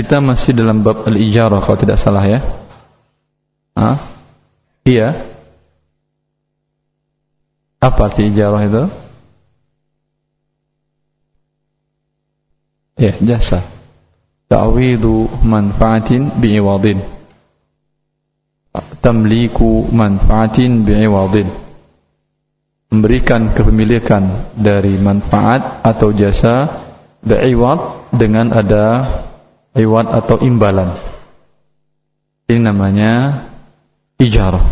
Kita masih dalam bab al-ijarah kalau tidak salah ya. Hah? Iya. Apa arti ijarah itu? Ya, jasa. Ta'widu manfaatin bi'iwadin. Tamliku manfaatin bi'iwadin. Memberikan kepemilikan dari manfaat atau jasa bi'iwad dengan ada iwat atau imbalan. Ini namanya ijarah.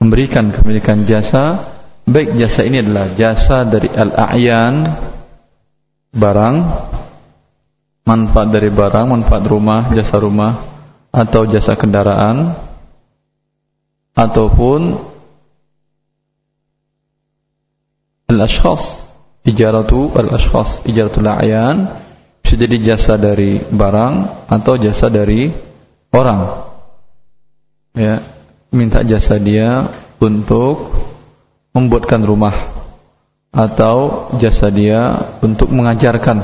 Memberikan kepemilikan jasa, baik jasa ini adalah jasa dari al-a'yan barang, manfaat dari barang, manfaat rumah, jasa rumah atau jasa kendaraan ataupun al-ashkhas, ijaratu al-ashkhas, ijaratul a'yan bisa jadi jasa dari barang atau jasa dari orang. Ya, minta jasa dia untuk membuatkan rumah atau jasa dia untuk mengajarkan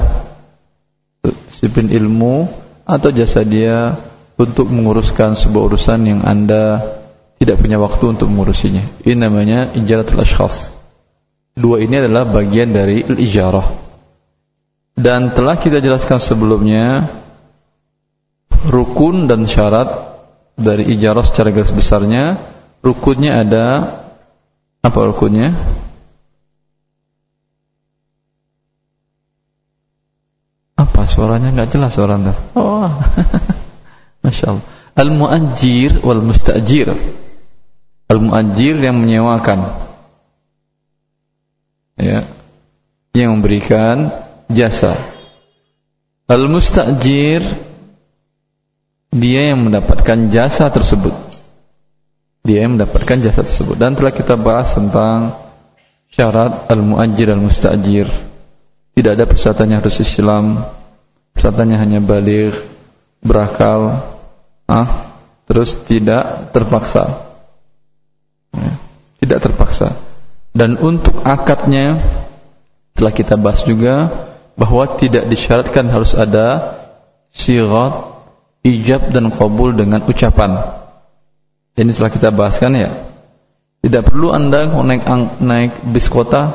disiplin ilmu atau jasa dia untuk menguruskan sebuah urusan yang Anda tidak punya waktu untuk mengurusinya. Ini namanya ijaratul ashkhas. Dua ini adalah bagian dari ijarah. Dan telah kita jelaskan sebelumnya rukun dan syarat dari ijarah secara garis besarnya. Rukunnya ada apa rukunnya? Apa suaranya nggak jelas suara anda? Oh, masya Allah. Al muajir wal mustajir. Al muajir yang menyewakan, ya, yang memberikan jasa. Al-mustajir dia yang mendapatkan jasa tersebut. Dia yang mendapatkan jasa tersebut dan telah kita bahas tentang syarat al-muajir al-mustajir. Tidak ada persyaratannya harus Islam. Persyaratannya hanya balik, berakal, ah, terus tidak terpaksa. Ya, tidak terpaksa. Dan untuk akadnya telah kita bahas juga bahwa tidak disyaratkan harus ada sirat ijab dan qabul dengan ucapan. Ini setelah kita bahaskan ya. Tidak perlu Anda naik naik bis kota,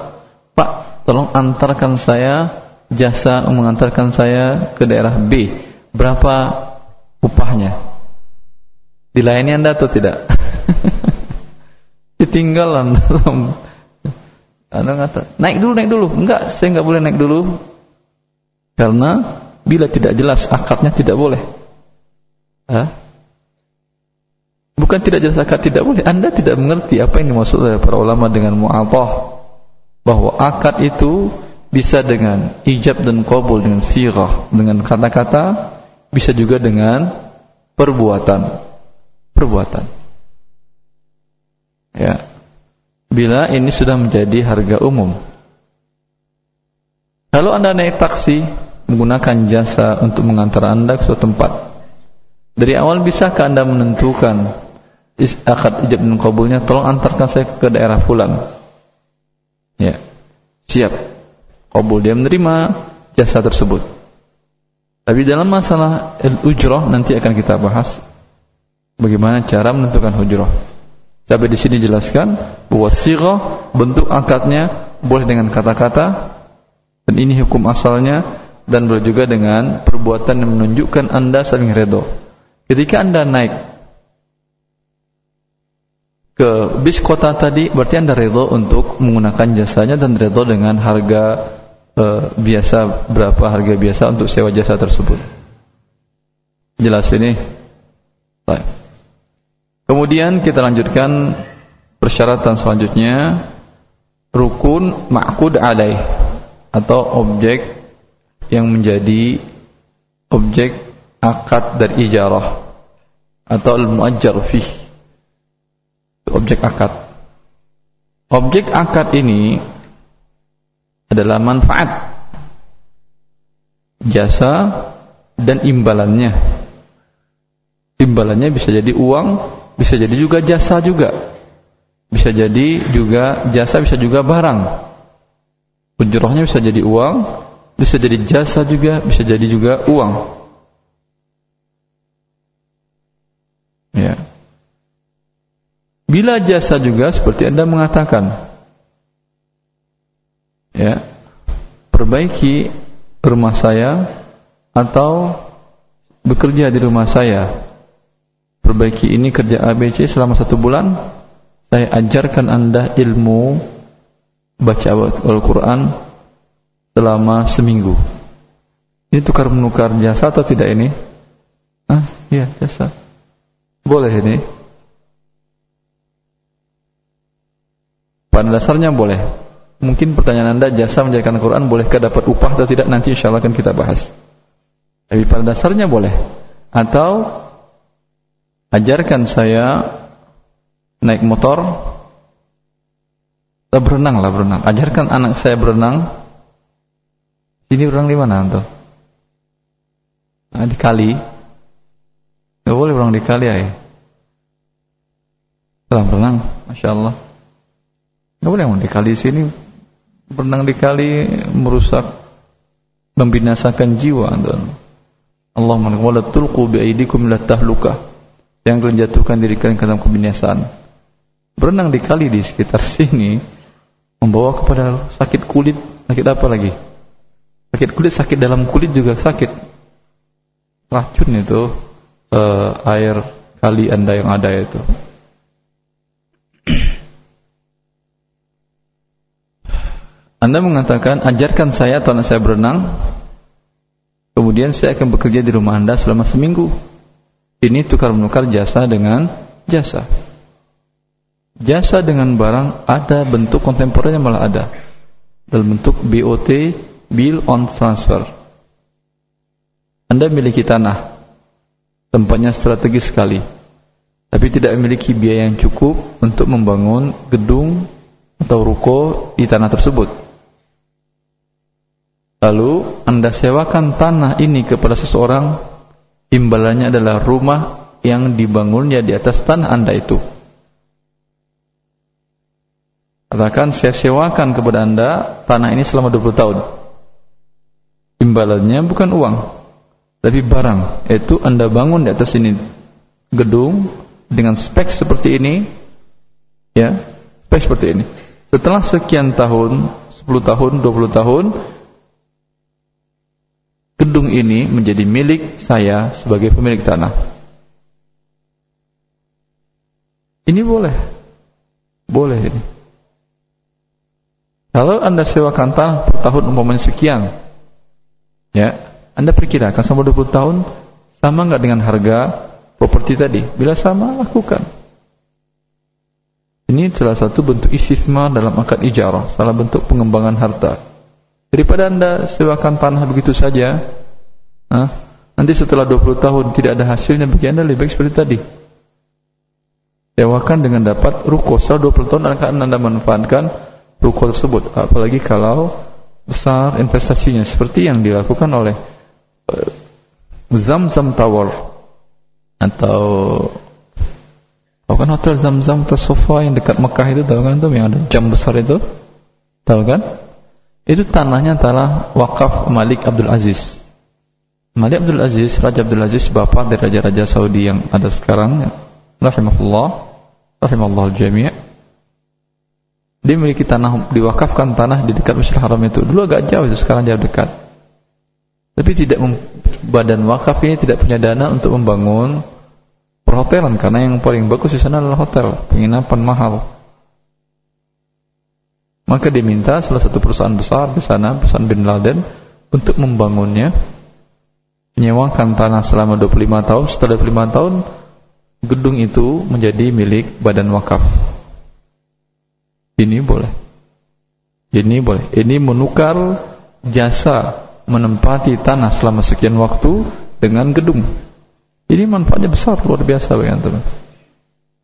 Pak, tolong antarkan saya jasa mengantarkan saya ke daerah B. Berapa upahnya? Dilayani Anda atau tidak? Ditinggal Anda. Anda kata, naik dulu, naik dulu. Enggak, saya enggak boleh naik dulu. Karena bila tidak jelas akadnya tidak boleh. Hah? Bukan tidak jelas akad tidak boleh. Anda tidak mengerti apa yang dimaksud oleh para ulama dengan mu'atah. Bahwa akad itu bisa dengan ijab dan qabul dengan sirah, dengan kata-kata, bisa juga dengan perbuatan. Perbuatan. Ya. Bila ini sudah menjadi harga umum. Kalau Anda naik taksi, menggunakan jasa untuk mengantar Anda ke suatu tempat. Dari awal bisakah Anda menentukan akad ijab dan kabulnya tolong antarkan saya ke daerah fulan. Ya. Siap. Kabul dia menerima jasa tersebut. Tapi dalam masalah ujrah nanti akan kita bahas bagaimana cara menentukan hujrah. Sampai di sini jelaskan bahwa sirah bentuk akadnya boleh dengan kata-kata dan ini hukum asalnya dan boleh juga dengan perbuatan yang menunjukkan Anda saling redo. Ketika Anda naik ke bis kota tadi, berarti Anda redo untuk menggunakan jasanya dan redo dengan harga e, biasa berapa harga biasa untuk sewa jasa tersebut. Jelas ini? Baik. Kemudian kita lanjutkan persyaratan selanjutnya rukun ma'kud alaih atau objek yang menjadi objek akad dari ijarah atau al-muajjar fih. Objek akad. Objek akad ini adalah manfaat jasa dan imbalannya. Imbalannya bisa jadi uang bisa jadi juga jasa juga. Bisa jadi juga jasa bisa juga barang Ujrohnya bisa jadi uang, bisa jadi jasa juga, bisa jadi juga uang. Ya. Bila jasa juga seperti Anda mengatakan, ya, perbaiki rumah saya atau bekerja di rumah saya. Perbaiki ini kerja ABC selama satu bulan. Saya ajarkan Anda ilmu baca Al-Quran selama seminggu. Ini tukar menukar jasa atau tidak ini? Ah, iya jasa. Boleh ini. Pada dasarnya boleh. Mungkin pertanyaan Anda jasa menjalankan Al-Quran bolehkah dapat upah atau tidak nanti insya Allah akan kita bahas. Tapi pada dasarnya boleh. Atau ajarkan saya naik motor berenang lah berenang. Ajarkan anak saya berenang. Ini berenang di mana tuh? Nah, di kali. Gak boleh berenang di kali ya. Setelah berenang, masya Allah. Gak boleh berenang di kali sini. Berenang di kali merusak, membinasakan jiwa. Allah wala tulqu biaidikum la tahluka. Yang kalian jatuhkan diri kalian ke dalam kebinasaan. Berenang di kali di sekitar sini membawa kepada sakit kulit, sakit apa lagi? Sakit kulit, sakit dalam kulit juga sakit. Racun itu uh, air kali Anda yang ada itu. Anda mengatakan, ajarkan saya atau anak saya berenang, kemudian saya akan bekerja di rumah Anda selama seminggu. Ini tukar menukar jasa dengan jasa. Jasa dengan barang ada bentuk kontemporernya malah ada. Dalam bentuk BOT, Bill on Transfer. Anda memiliki tanah, tempatnya strategis sekali, tapi tidak memiliki biaya yang cukup untuk membangun gedung atau ruko di tanah tersebut. Lalu Anda sewakan tanah ini kepada seseorang, imbalannya adalah rumah yang dibangunnya di atas tanah Anda itu. Katakan saya sewakan kepada anda tanah ini selama 20 tahun. Imbalannya bukan uang, tapi barang. Itu anda bangun di atas ini gedung dengan spek seperti ini, ya, spek seperti ini. Setelah sekian tahun, 10 tahun, 20 tahun, gedung ini menjadi milik saya sebagai pemilik tanah. Ini boleh. Boleh ini. Kalau Anda sewakan tanah per tahun umpamanya sekian, ya, Anda perkirakan selama 20 tahun sama nggak dengan harga properti tadi? Bila sama, lakukan. Ini salah satu bentuk istisma dalam akad ijarah, salah bentuk pengembangan harta. Daripada Anda sewakan tanah begitu saja, nah, nanti setelah 20 tahun tidak ada hasilnya bagi Anda lebih baik seperti tadi. Sewakan dengan dapat ruko setelah 20 tahun akan Anda manfaatkan ruko tersebut. Apalagi kalau besar investasinya seperti yang dilakukan oleh uh, Zamzam Tower. Atau tahu kan hotel Zamzam atau sofa yang dekat Mekah itu tahu kan itu yang ada jam besar itu? Tahu kan? Itu tanahnya tanah wakaf Malik Abdul Aziz. Malik Abdul Aziz Raja Abdul Aziz bapak dari raja-raja Saudi yang ada sekarang rahimahullah rahimahullah jami' Dia memiliki tanah, diwakafkan tanah di dekat Masjidil Haram itu. Dulu agak jauh, sekarang jauh dekat. Tapi tidak badan wakaf ini tidak punya dana untuk membangun perhotelan karena yang paling bagus di sana adalah hotel, penginapan mahal. Maka diminta salah satu perusahaan besar di sana, perusahaan Bin Laden, untuk membangunnya, menyewakan tanah selama 25 tahun. Setelah 25 tahun, gedung itu menjadi milik badan wakaf. Ini boleh. Ini boleh. Ini menukar jasa menempati tanah selama sekian waktu dengan gedung. Ini manfaatnya besar luar biasa bagi teman.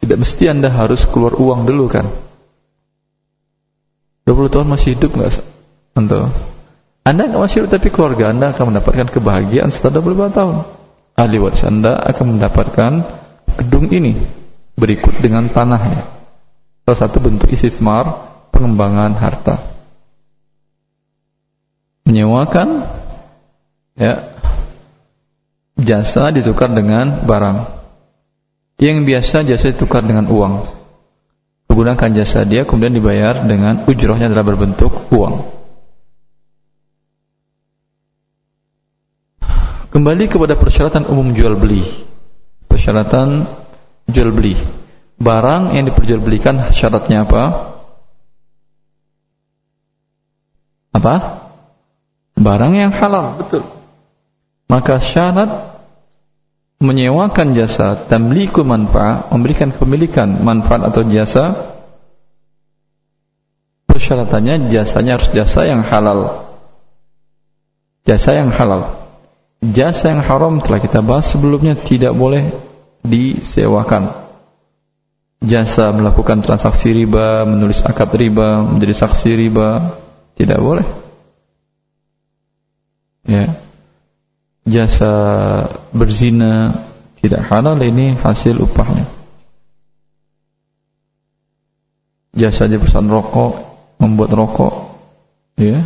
Tidak mesti anda harus keluar uang dulu kan. 20 tahun masih hidup nggak anda? Anda nggak masih hidup tapi keluarga anda akan mendapatkan kebahagiaan setelah 25 tahun. Ahli waris anda akan mendapatkan gedung ini berikut dengan tanahnya salah satu bentuk istismar pengembangan harta menyewakan ya jasa ditukar dengan barang Yang biasa jasa ditukar dengan uang. Menggunakan jasa dia kemudian dibayar dengan ujrohnya adalah berbentuk uang. Kembali kepada persyaratan umum jual beli. Persyaratan jual beli. Barang yang diperjualbelikan syaratnya apa? Apa? Barang yang halal, betul. Maka syarat menyewakan jasa tamliku manfaat memberikan kepemilikan manfaat atau jasa persyaratannya jasanya harus jasa yang halal jasa yang halal jasa yang haram telah kita bahas sebelumnya tidak boleh disewakan jasa melakukan transaksi riba menulis akad riba menjadi saksi riba tidak boleh ya jasa berzina tidak halal ini hasil upahnya. Jasa pesan rokok, membuat rokok, ya,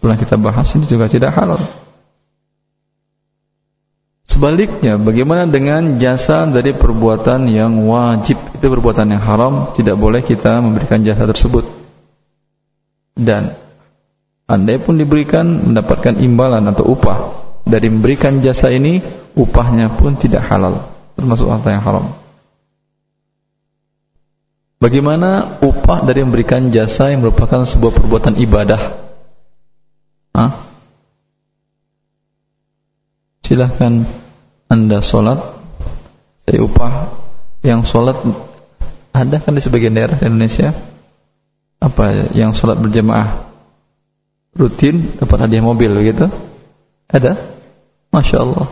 pernah kita bahas ini juga tidak halal. Sebaliknya, bagaimana dengan jasa dari perbuatan yang wajib? Itu perbuatan yang haram, tidak boleh kita memberikan jasa tersebut. Dan andai pun diberikan mendapatkan imbalan atau upah dari memberikan jasa ini upahnya pun tidak halal termasuk harta yang haram bagaimana upah dari memberikan jasa yang merupakan sebuah perbuatan ibadah Hah? Silahkan anda sholat saya upah yang sholat ada kan di sebagian daerah di Indonesia apa yang sholat berjamaah rutin dapat hadiah mobil begitu ada Masya Allah.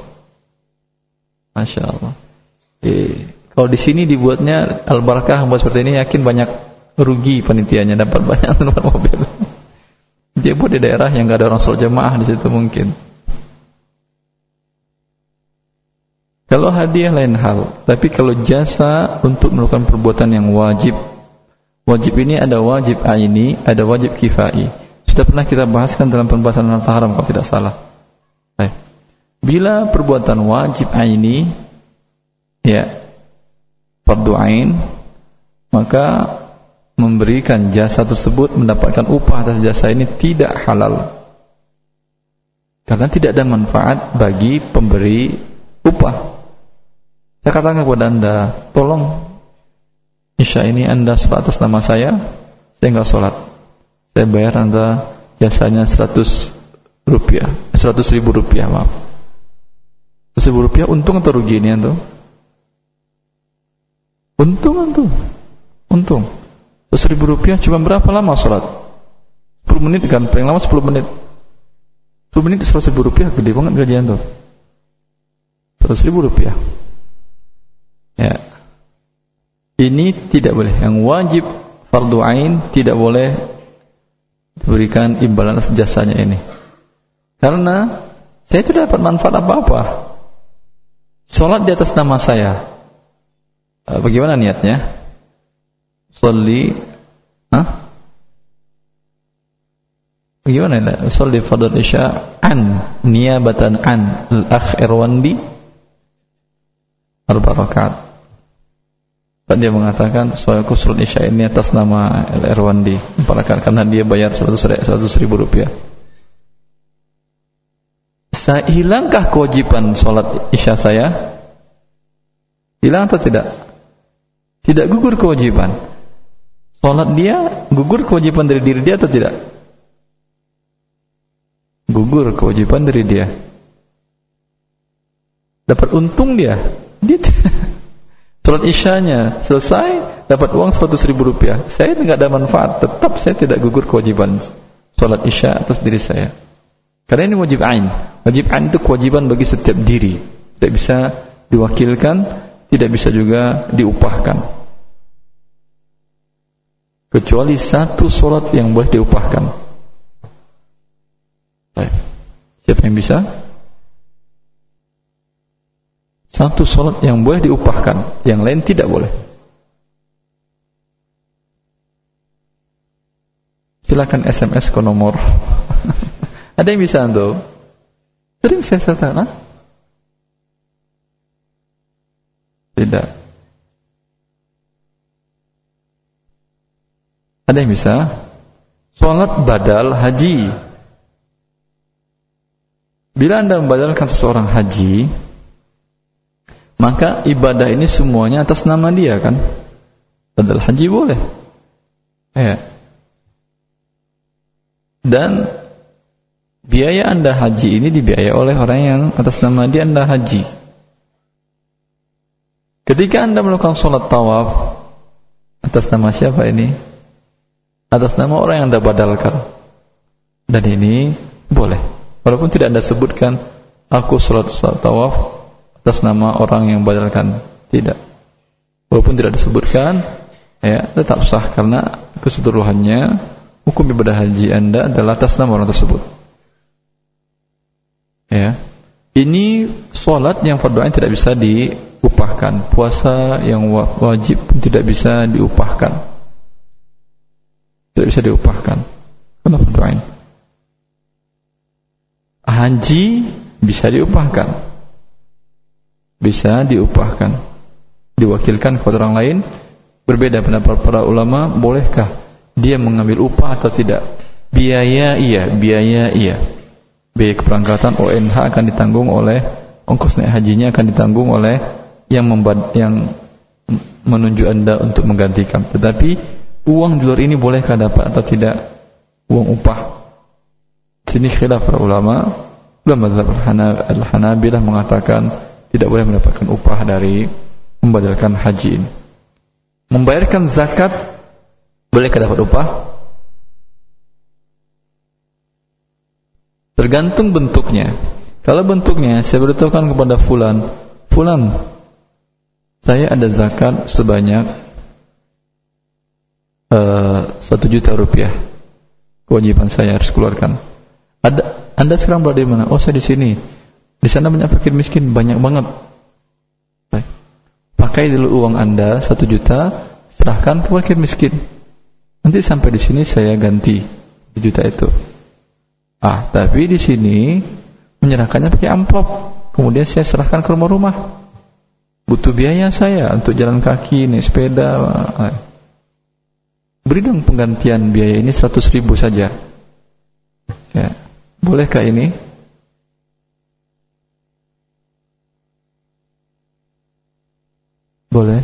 Masya Allah. Eh, kalau di sini dibuatnya al-barakah buat seperti ini yakin banyak rugi panitianya dapat banyak nomor mobil. Dia buat di daerah yang gak ada orang sholat jamaah di situ mungkin. Kalau hadiah lain hal, tapi kalau jasa untuk melakukan perbuatan yang wajib, wajib ini ada wajib aini, ada wajib kifai. Sudah pernah kita bahaskan dalam pembahasan harta haram kalau tidak salah. Baik. Bila perbuatan wajib aini ya fardu ain maka memberikan jasa tersebut mendapatkan upah atas jasa ini tidak halal. Karena tidak ada manfaat bagi pemberi upah. Saya katakan kepada Anda, tolong Isya ini Anda sholat atas nama saya, saya enggak sholat. Saya bayar Anda jasanya 100 rupiah, 100 ribu rupiah, maaf Seribu rupiah untung atau rugi ini antum? Untung antum. Untung. Seribu rupiah cuma berapa lama sholat? 10 menit kan, paling lama 10 menit. 10 menit 100 ribu rupiah, gede banget gaji antum. 100 ribu rupiah. Ya. Ini tidak boleh. Yang wajib fardu ain tidak boleh diberikan imbalan jasanya ini. Karena saya tidak dapat manfaat apa-apa. Salat di atas nama saya. Eh, bagaimana niatnya? Salli Hah? Bagaimana ini? Salli fardhu isya an niabatan an al-akh Irwandi arba rakaat. Dan dia mengatakan saya kusrul isya ini atas nama Al Irwandi karena dia bayar 100 ribu rupiah. Saya hilangkah kewajiban sholat isya saya? Hilang atau tidak? Tidak gugur kewajiban. Sholat dia gugur kewajiban dari diri dia atau tidak? Gugur kewajiban dari dia. Dapat untung dia. Dia sholat isyanya selesai dapat uang 100 ribu rupiah. Saya tidak ada manfaat. Tetap saya tidak gugur kewajiban sholat isya atas diri saya. Karena ini wajib ain. Wajib ain itu kewajiban bagi setiap diri. Tidak bisa diwakilkan, tidak bisa juga diupahkan. Kecuali satu solat yang boleh diupahkan. Baik. Siapa yang bisa? satu sholat yang boleh diupahkan yang lain tidak boleh. Silakan SMS ke nomor. Ada yang bisa untuk sering saya sertakan? tidak. Ada yang bisa? Sholat badal haji. Bila anda membadalkan seseorang haji maka ibadah ini semuanya atas nama dia kan? Badal haji boleh. Ya. Dan biaya Anda haji ini dibiayai oleh orang yang atas nama dia Anda haji. Ketika Anda melakukan sholat tawaf atas nama siapa ini? atas nama orang yang Anda badalkan. Dan ini boleh. Walaupun tidak Anda sebutkan aku salat tawaf atas nama orang yang badalkan. Tidak. Walaupun tidak disebutkan, ya tetap sah karena keseluruhannya hukum ibadah haji Anda adalah atas nama orang tersebut. Ya. Ini solat yang fardu ain tidak bisa diupahkan. Puasa yang wajib tidak bisa diupahkan tidak bisa diupahkan karena doain haji bisa diupahkan bisa diupahkan diwakilkan kepada orang lain. Berbeda pendapat para ulama bolehkah dia mengambil upah atau tidak? Biaya iya biaya iya. Biaya keberangkatan ONH akan ditanggung oleh ongkos naik hajinya akan ditanggung oleh yang membad, yang menunjuk anda untuk menggantikan. Tetapi uang di luar ini bolehkah dapat atau tidak? Uang upah. Sini khilaf para ulama. Ulama al-hanabilah mengatakan tidak boleh mendapatkan upah dari membadalkan haji ini membayarkan zakat bolehkah dapat upah tergantung bentuknya kalau bentuknya saya beritahukan kepada fulan fulan saya ada zakat sebanyak Eh, satu juta rupiah kewajiban saya harus keluarkan. Ada, anda sekarang berada di mana? Oh saya di sini. Di sana banyak fakir miskin, banyak banget. Baik. Pakai dulu uang anda satu juta, serahkan ke fakir miskin. Nanti sampai di sini saya ganti juta itu. Ah, tapi di sini menyerahkannya pakai amplop. Kemudian saya serahkan ke rumah-rumah. Butuh biaya saya untuk jalan kaki, naik sepeda. Ah. Beri dong penggantian biaya ini 100 ribu saja. Ya. Bolehkah ini? Boleh.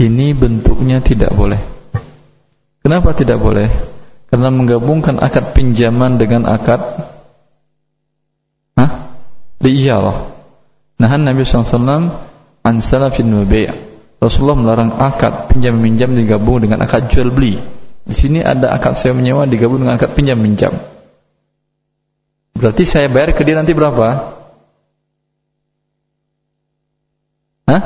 Ini bentuknya tidak boleh. Kenapa tidak boleh? Karena menggabungkan akad pinjaman dengan akad Hah? Diijarah. Nahan Nabi SAW an salafin Rasulullah melarang akad pinjam minjam digabung dengan akad jual beli. Di sini ada akad sewa menyewa digabung dengan akad pinjam minjam. Berarti saya bayar ke dia nanti berapa? Hah?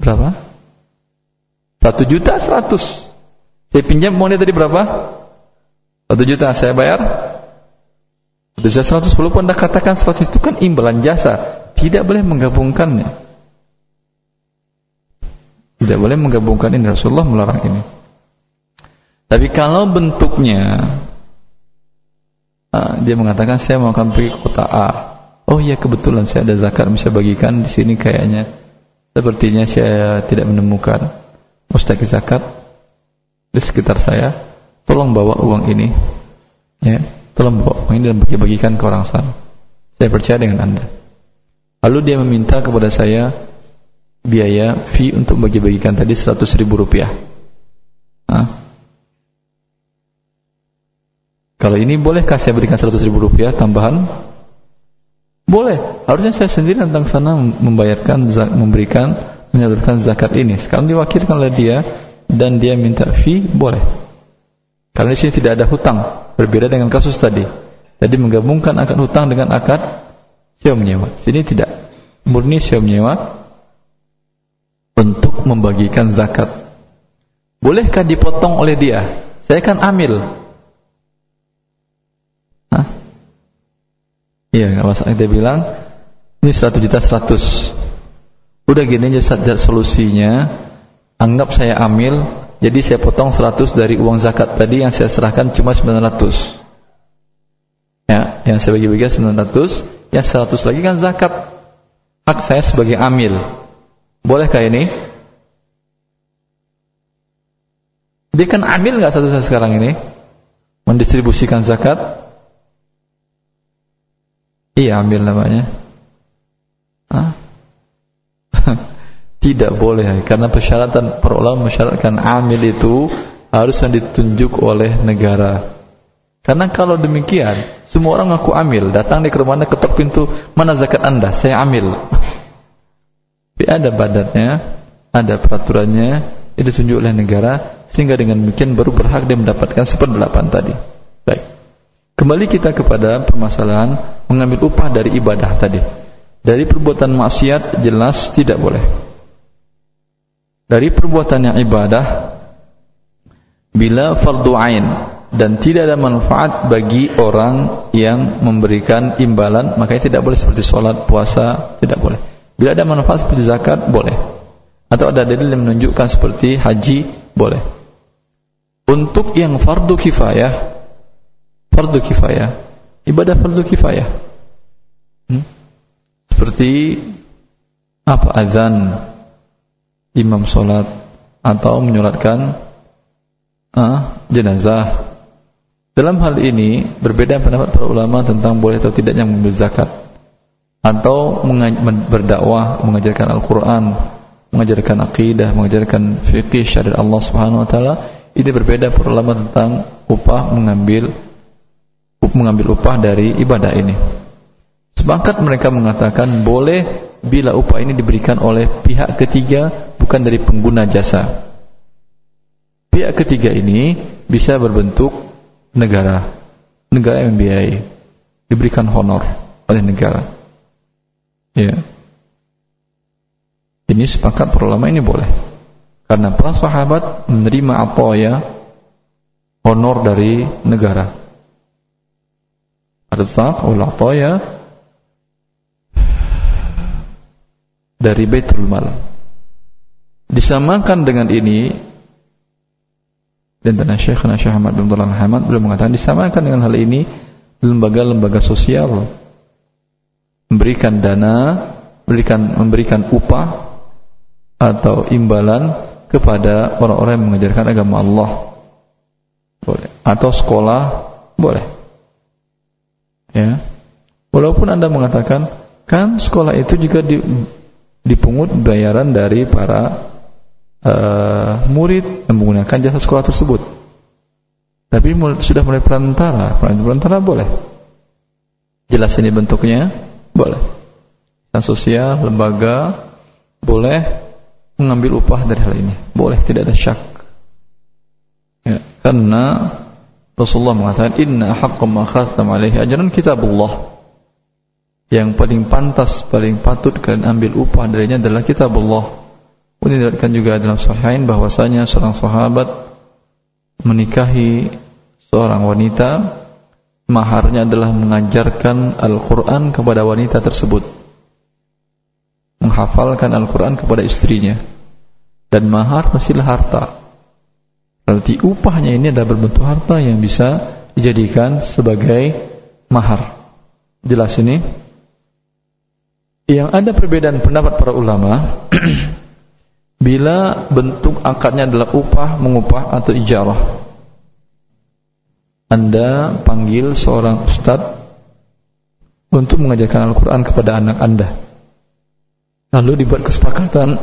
Berapa? Satu juta seratus. Saya pinjam uang dia tadi berapa? Satu juta saya bayar. Satu juta seratus. Walaupun anda katakan seratus itu kan imbalan jasa. Tidak boleh menggabungkannya. Tidak boleh menggabungkan ini Rasulullah melarang ini. Tapi kalau bentuknya uh, dia mengatakan saya mau akan pergi ke kota A. Oh iya kebetulan saya ada zakat bisa bagikan di sini kayaknya. Sepertinya saya tidak menemukan mustahik zakat di sekitar saya. Tolong bawa uang ini. Ya, tolong bawa uang ini dan bagi-bagikan ke orang sana. Saya percaya dengan Anda. Lalu dia meminta kepada saya biaya fee untuk bagi-bagikan tadi 100 ribu rupiah. Hah? Kalau ini bolehkah saya berikan 100 ribu rupiah tambahan? Boleh. Harusnya saya sendiri tentang sana membayarkan, memberikan, menyalurkan zakat ini. Sekarang diwakilkan oleh dia dan dia minta fee, boleh. Karena di sini tidak ada hutang, berbeda dengan kasus tadi. Tadi menggabungkan akad hutang dengan akad sewa menyewa. Sini tidak. Murni sewa menyewa untuk membagikan zakat. Bolehkah dipotong oleh dia? Saya kan amil. Iya, kalau dia bilang ini 100 juta 100. Udah gini aja solusinya. Anggap saya amil, jadi saya potong 100 dari uang zakat tadi yang saya serahkan cuma 900. Ya, yang saya bagi-bagi 900, yang 100 lagi kan zakat. Hak saya sebagai amil. Bolehkah ini? Dia kan ambil nggak satu saat sekarang ini? Mendistribusikan zakat? Iya ambil namanya. Hah? Tidak boleh karena persyaratan para ulama mensyaratkan amil itu harus yang ditunjuk oleh negara. Karena kalau demikian, semua orang ngaku amil, datang di ke rumah ketok pintu, mana zakat Anda? Saya amil. Tapi ada badannya, ada peraturannya, itu ditunjuk oleh negara, sehingga dengan demikian baru berhak dia mendapatkan seperdelapan tadi. Kembali kita kepada permasalahan mengambil upah dari ibadah tadi. Dari perbuatan maksiat jelas tidak boleh. Dari perbuatan yang ibadah bila fardu ain dan tidak ada manfaat bagi orang yang memberikan imbalan makanya tidak boleh seperti sholat puasa tidak boleh bila ada manfaat seperti zakat boleh atau ada dalil yang menunjukkan seperti haji boleh untuk yang fardu kifayah fardu kifayah ibadah fardu kifayah hmm? seperti apa azan imam sholat atau menyolatkan ah, jenazah dalam hal ini berbeda pendapat para ulama tentang boleh atau tidaknya mengambil zakat atau berdakwah, mengajarkan Al-Qur'an, mengajarkan akidah, mengajarkan fikih syariat Allah Subhanahu wa taala. Ini berbeda para ulama tentang upah mengambil mengambil upah dari ibadah ini. Sepakat mereka mengatakan boleh bila upah ini diberikan oleh pihak ketiga bukan dari pengguna jasa. Pihak ketiga ini bisa berbentuk negara negara yang membiayai diberikan honor oleh negara ya ini sepakat para ini boleh karena para sahabat menerima ya honor dari negara arzak atau ya dari Baitul Mal disamakan dengan ini dan dan Syekh Syekh Ahmad bin Abdullah Hamad beliau mengatakan disamakan dengan hal ini lembaga-lembaga sosial memberikan dana, memberikan memberikan upah atau imbalan kepada orang-orang yang mengajarkan agama Allah. Boleh. Atau sekolah boleh. Ya. Walaupun Anda mengatakan kan sekolah itu juga dipungut bayaran dari para uh, murid yang menggunakan jasa sekolah tersebut. Tapi sudah mulai perantara, perantara boleh. Jelas ini bentuknya, boleh. Dan sosial, lembaga, boleh mengambil upah dari hal ini. Boleh, tidak ada syak. Ya, karena Rasulullah mengatakan, Inna haqqam ma alaihi ajaran kitabullah. Yang paling pantas, paling patut kalian ambil upah darinya adalah kitabullah pun diriwayatkan juga dalam sahihain bahwasanya seorang sahabat menikahi seorang wanita maharnya adalah mengajarkan Al-Qur'an kepada wanita tersebut. Menghafalkan Al-Qur'an kepada istrinya. Dan mahar masihlah harta. Berarti upahnya ini adalah berbentuk harta yang bisa dijadikan sebagai mahar. Jelas ini? Yang ada perbedaan pendapat para ulama bila bentuk akadnya adalah upah, mengupah atau ijarah. Anda panggil seorang ustadz untuk mengajarkan Al-Quran kepada anak Anda. Lalu dibuat kesepakatan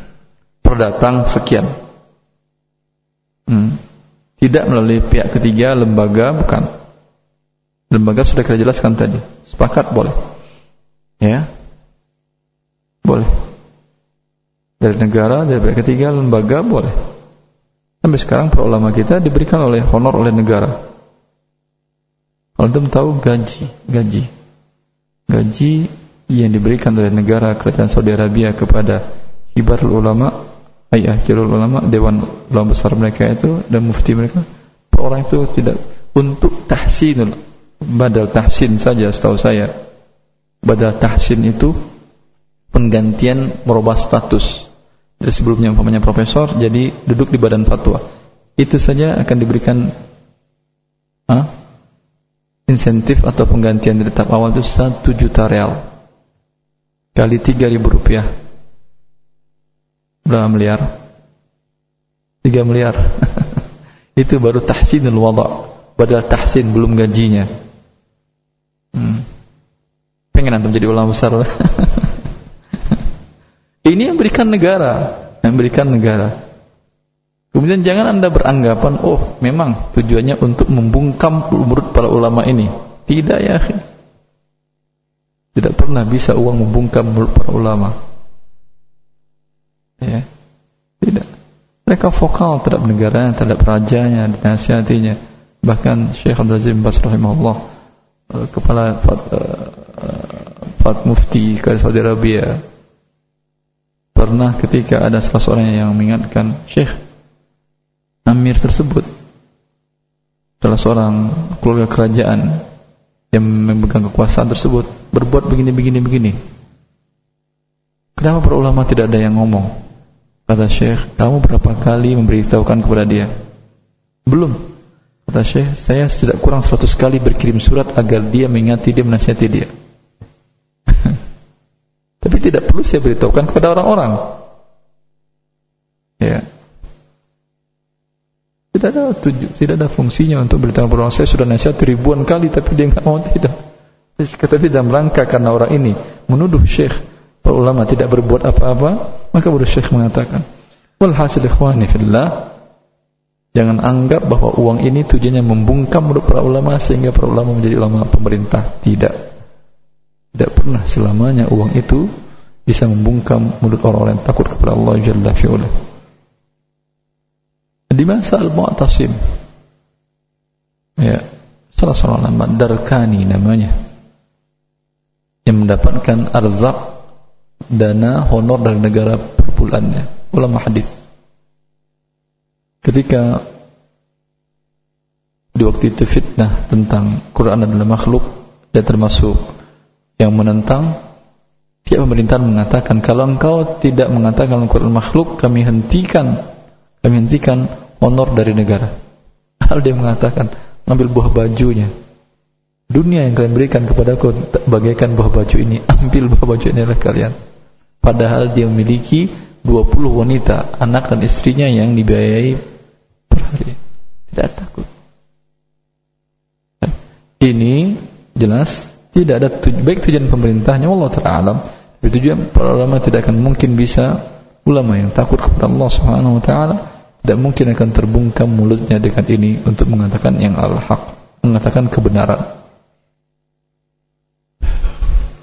per datang sekian. Hmm. Tidak melalui pihak ketiga, lembaga, bukan. Lembaga sudah kita jelaskan tadi. Sepakat boleh. Ya. Boleh dari negara, dari pihak ketiga, lembaga boleh. Sampai sekarang para ulama kita diberikan oleh honor oleh negara. Kalau tahu gaji, gaji, gaji yang diberikan oleh negara kerajaan Saudi Arabia kepada kibar ulama, ayah kibar ulama, dewan ulama besar mereka itu dan mufti mereka, orang itu tidak untuk tahsinul badal tahsin saja setahu saya. Badal tahsin itu penggantian merubah status. Dari sebelumnya umpamanya profesor jadi duduk di badan fatwa. Itu saja akan diberikan huh, insentif atau penggantian dari tahap awal itu satu juta real. Kali tiga ribu rupiah Berapa miliar? 3 miliar. Itu baru tahsinul wada. Padahal tahsin belum gajinya. Hmm. Pengen antum jadi ulama besar. Ini yang berikan negara, yang berikan negara. Kemudian jangan anda beranggapan, oh memang tujuannya untuk membungkam murid para ulama ini. Tidak ya. Tidak pernah bisa uang membungkam murid para ulama. Ya. Tidak. Mereka vokal terhadap negaranya, terhadap rajanya, dinasihatinya. Bahkan Syekh Abdul Aziz bin rahimahullah eh, kepala Fat, uh, Fat Mufti ke Saudi Arabia pernah ketika ada salah seorang yang mengingatkan Syekh Amir tersebut salah seorang keluarga kerajaan yang memegang kekuasaan tersebut berbuat begini begini begini. Kenapa para ulama tidak ada yang ngomong? Kata Syekh, kamu berapa kali memberitahukan kepada dia? Belum. Kata Syekh, saya tidak kurang seratus kali berkirim surat agar dia mengingati dia menasihati dia. Tapi tidak perlu saya beritahukan kepada orang-orang. Ya. Tidak ada tujuh, tidak ada fungsinya untuk beritahu kepada orang. Saya sudah nasihat ribuan kali tapi dia nggak mau tidak. Dia dalam rangka karena orang ini menuduh syekh para ulama tidak berbuat apa-apa, maka baru syekh mengatakan, "Walhasil ikhwani fillah, jangan anggap bahwa uang ini tujuannya membungkam mulut para ulama sehingga para ulama menjadi ulama pemerintah. Tidak. Tidak pernah selamanya uang itu bisa membungkam mulut orang-orang yang takut kepada Allah Jalla fi'ula di masa Al-Mu'tasim ya salah seorang nama Darkani namanya yang mendapatkan arzak dana honor dari negara per bulannya ulama hadis ketika di waktu itu fitnah tentang Quran adalah makhluk dan termasuk yang menentang pihak pemerintahan mengatakan kalau engkau tidak mengatakan Quran makhluk kami hentikan kami hentikan honor dari negara. Hal dia mengatakan, ambil buah bajunya. Dunia yang kalian berikan kepadaku bagaikan buah baju ini, ambil buah baju ini oleh kalian. Padahal dia memiliki 20 wanita, anak dan istrinya yang dibiayai per hari. Tidak takut. Ini jelas tidak ada tuj baik tujuan pemerintahnya Allah Taala tapi tujuan para ulama tidak akan mungkin bisa ulama yang takut kepada Allah Subhanahu wa taala tidak mungkin akan terbungkam mulutnya dengan ini untuk mengatakan yang al-haq, mengatakan kebenaran.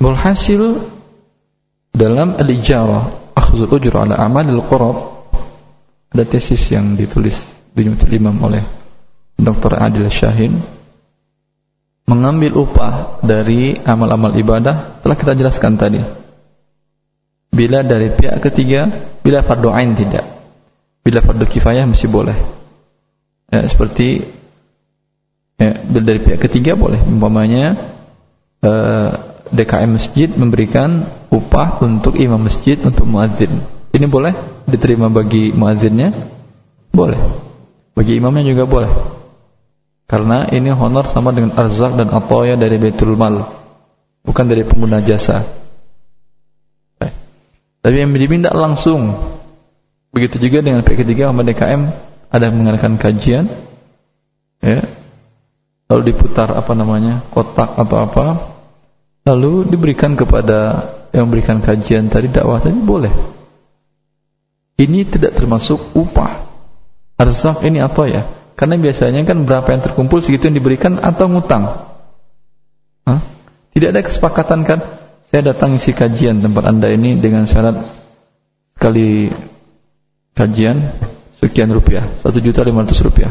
Walhasil dalam al-ijarah akhzul ujur ala amalil qurab ada tesis yang ditulis di Imam oleh Dr. Adil Syahin mengambil upah dari amal-amal ibadah telah kita jelaskan tadi. Bila dari pihak ketiga, bila fardu ain tidak. Bila fardu kifayah masih boleh. Ya, seperti ya, dari pihak ketiga boleh. Umpamanya eh, DKM masjid memberikan upah untuk imam masjid untuk muadzin. Ini boleh diterima bagi muadzinnya? Boleh. Bagi imamnya juga boleh. Karena ini honor sama dengan arzak dan atoya dari Baitul Mal. Bukan dari pengguna jasa. Tapi yang diminta langsung Begitu juga dengan pihak ketiga Muhammad DKM ada mengadakan kajian ya. Lalu diputar apa namanya? kotak atau apa. Lalu diberikan kepada yang memberikan kajian tadi dakwah tadi boleh. Ini tidak termasuk upah. Arzak ini atau ya? Karena biasanya kan berapa yang terkumpul segitu yang diberikan atau ngutang. Hah? Tidak ada kesepakatan kan? Saya datang isi kajian tempat Anda ini dengan syarat kali kajian sekian rupiah, satu juta lima ratus rupiah.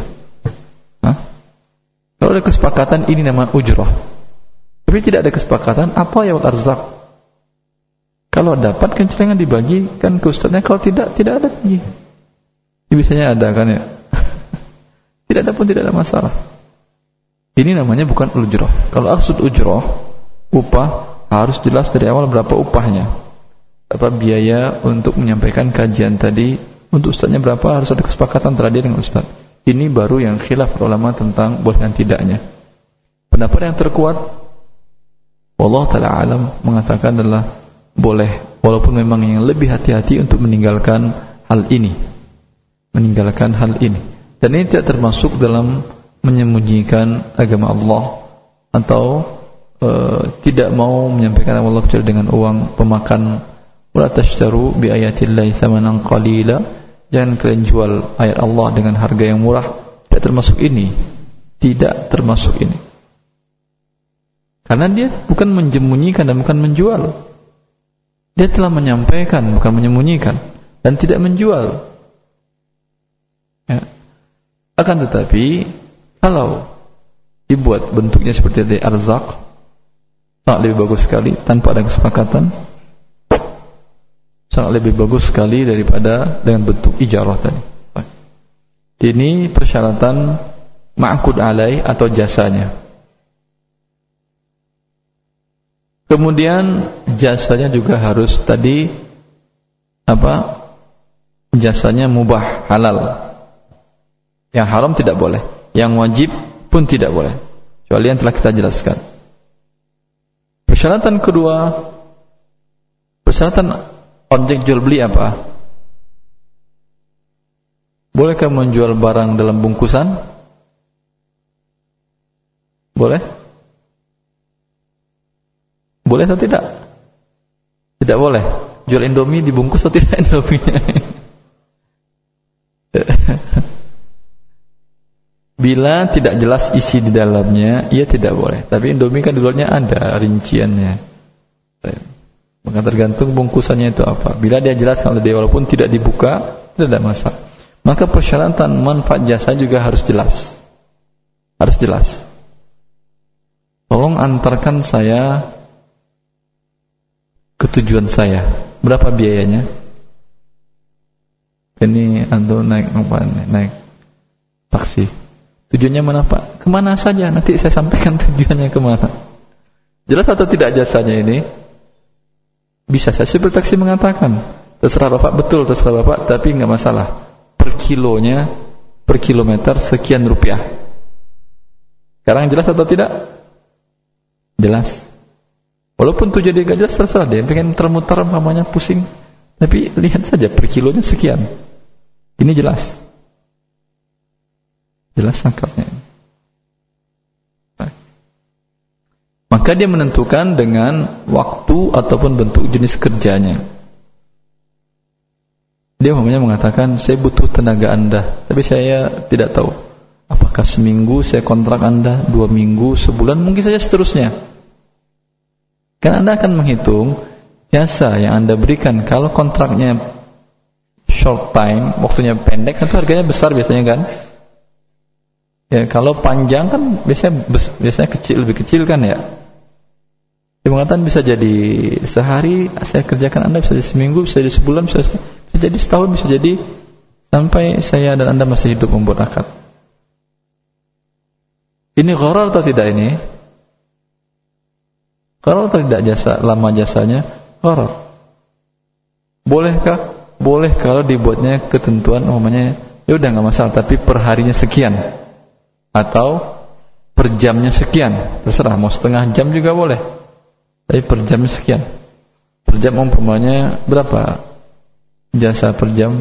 Kalau ada kesepakatan ini nama ujrah. Tapi tidak ada kesepakatan apa ya arzak. Kalau dapat dibagi kan ke ustaznya, kalau tidak tidak ada lagi. Ini biasanya ada kan ya. tidak ada pun tidak ada masalah. Ini namanya bukan ujrah. Kalau maksud ujrah, upah harus jelas dari awal berapa upahnya. Apa biaya untuk menyampaikan kajian tadi untuk ustaznya berapa harus ada kesepakatan dia dengan ustaz. Ini baru yang khilaf ulama tentang boleh dan tidaknya. Pendapat yang terkuat Allah Ta'ala alam mengatakan adalah boleh walaupun memang yang lebih hati-hati untuk meninggalkan hal ini. Meninggalkan hal ini. Dan ini tidak termasuk dalam menyembunyikan agama Allah atau uh, tidak mau menyampaikan Allah kecuali dengan uang pemakan. Wala tashtaru bi ayatillahi thamanan qalila. Jangan kalian jual ayat Allah dengan harga yang murah. Tidak termasuk ini. Tidak termasuk ini karena dia bukan menyembunyikan dan bukan menjual. Dia telah menyampaikan bukan menyembunyikan. Dan tidak menjual. Ya. akan tetapi kalau dibuat bentuknya seperti di arzak sangat lebih bagus sekali tanpa ada kesepakatan. Sangat lebih bagus sekali daripada dengan bentuk ijarah tadi. Ini persyaratan ma'kud alai atau jasanya kemudian jasanya juga harus tadi apa jasanya mubah halal. Yang haram tidak boleh yang wajib pun tidak boleh kecuali yang telah kita jelaskan. Persyaratan kedua persyaratan objek jual beli apa? Bolehkah menjual barang dalam bungkusan? Boleh boleh atau tidak tidak boleh jual indomie dibungkus atau tidak indominya Bila tidak jelas isi di dalamnya, ia tidak boleh. Tapi Indomie kan di luarnya ada rinciannya. Maka tergantung bungkusannya itu apa. Bila dia jelas kalau dia walaupun tidak dibuka, tidak ada masalah. Maka persyaratan manfaat jasa juga harus jelas. Harus jelas. Tolong antarkan saya ke tujuan saya. Berapa biayanya? Ini antum naik apa? Naik taksi. Tujuannya mana Pak? Ke mana saja? Nanti saya sampaikan tujuannya ke mana. Jelas atau tidak jasanya ini? Bisa saya supir taksi mengatakan, terserah Bapak betul, terserah Bapak, tapi nggak masalah. Per kilonya, per kilometer sekian rupiah. Sekarang jelas atau tidak? Jelas. Walaupun tujuan dia nggak jelas, terserah dia. Pengen termutar, mamanya pusing. Tapi lihat saja per kilonya sekian. Ini jelas. Jelas lengkapnya. Maka dia menentukan dengan waktu ataupun bentuk jenis kerjanya. Dia umumnya mengatakan, saya butuh tenaga anda, tapi saya tidak tahu. Apakah seminggu saya kontrak anda, dua minggu, sebulan, mungkin saja seterusnya. Kan anda akan menghitung jasa yang anda berikan. Kalau kontraknya short time, waktunya pendek, itu harganya besar biasanya kan? Ya, kalau panjang kan biasanya biasanya kecil lebih kecil kan ya. Dia mengatakan bisa jadi sehari saya kerjakan Anda bisa jadi seminggu, bisa jadi sebulan, bisa, bisa jadi setahun, bisa jadi sampai saya dan Anda masih hidup membuat akad. Ini gharar atau tidak ini? Atau tidak jasa lama jasanya? Gharar. Bolehkah? Boleh kalau dibuatnya ketentuan namanya ya udah nggak masalah tapi perharinya sekian atau per jamnya sekian terserah mau setengah jam juga boleh tapi per jamnya sekian per jam umpamanya berapa jasa per jam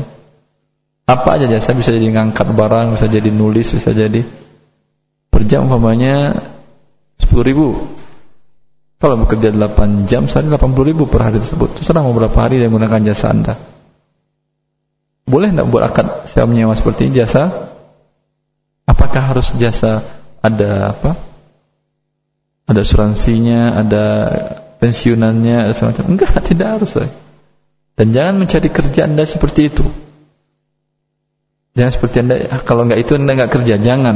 apa aja jasa bisa jadi ngangkat barang bisa jadi nulis bisa jadi per jam umpamanya 10 ribu kalau bekerja 8 jam sehari 80 ribu per hari tersebut terserah mau berapa hari dia menggunakan jasa anda boleh tidak buat akad saya menyewa seperti ini jasa Apakah harus jasa ada apa? Ada asuransinya, ada pensiunannya, ada semacam. Enggak, tidak harus. Dan jangan mencari kerja Anda seperti itu. Jangan seperti Anda, kalau enggak itu Anda enggak kerja, jangan.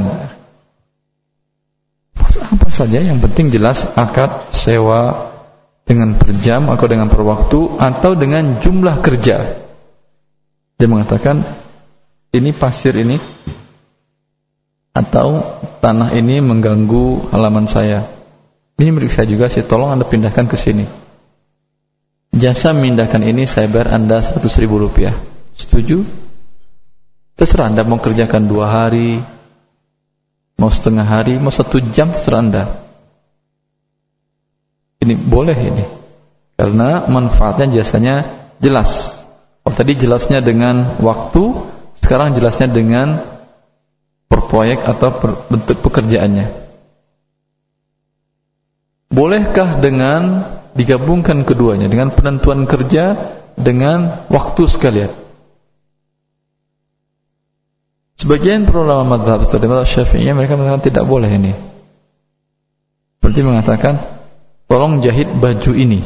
Saja yang penting jelas akad sewa dengan per jam atau dengan per waktu atau dengan jumlah kerja. Dia mengatakan ini pasir ini atau tanah ini mengganggu halaman saya. Ini milik saya juga sih, tolong Anda pindahkan ke sini. Jasa memindahkan ini saya bayar Anda 100 ribu rupiah. Setuju? Terserah Anda mau kerjakan dua hari, mau setengah hari, mau satu jam, terserah Anda. Ini boleh ini. Karena manfaatnya jasanya jelas. Oh, tadi jelasnya dengan waktu, sekarang jelasnya dengan per proyek atau per bentuk pekerjaannya. Bolehkah dengan digabungkan keduanya dengan penentuan kerja dengan waktu sekalian? Sebagian para ulama madhab seperti madhab syafi'iyah mereka mengatakan tidak boleh ini. Seperti mengatakan, tolong jahit baju ini.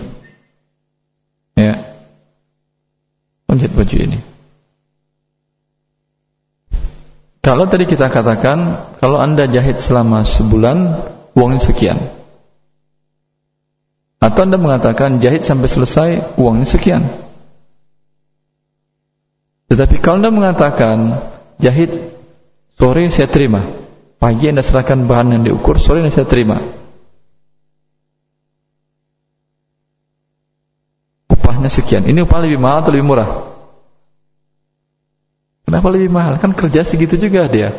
Ya. Jahit baju ini. Kalau tadi kita katakan, kalau anda jahit selama sebulan, uangnya sekian. Atau anda mengatakan jahit sampai selesai, uangnya sekian. Tetapi kalau anda mengatakan jahit sore saya terima. Pagi anda serahkan bahan yang diukur sore anda saya terima. Upahnya sekian. Ini upah lebih mahal atau lebih murah? Kenapa lebih mahal? Kan kerja segitu juga dia.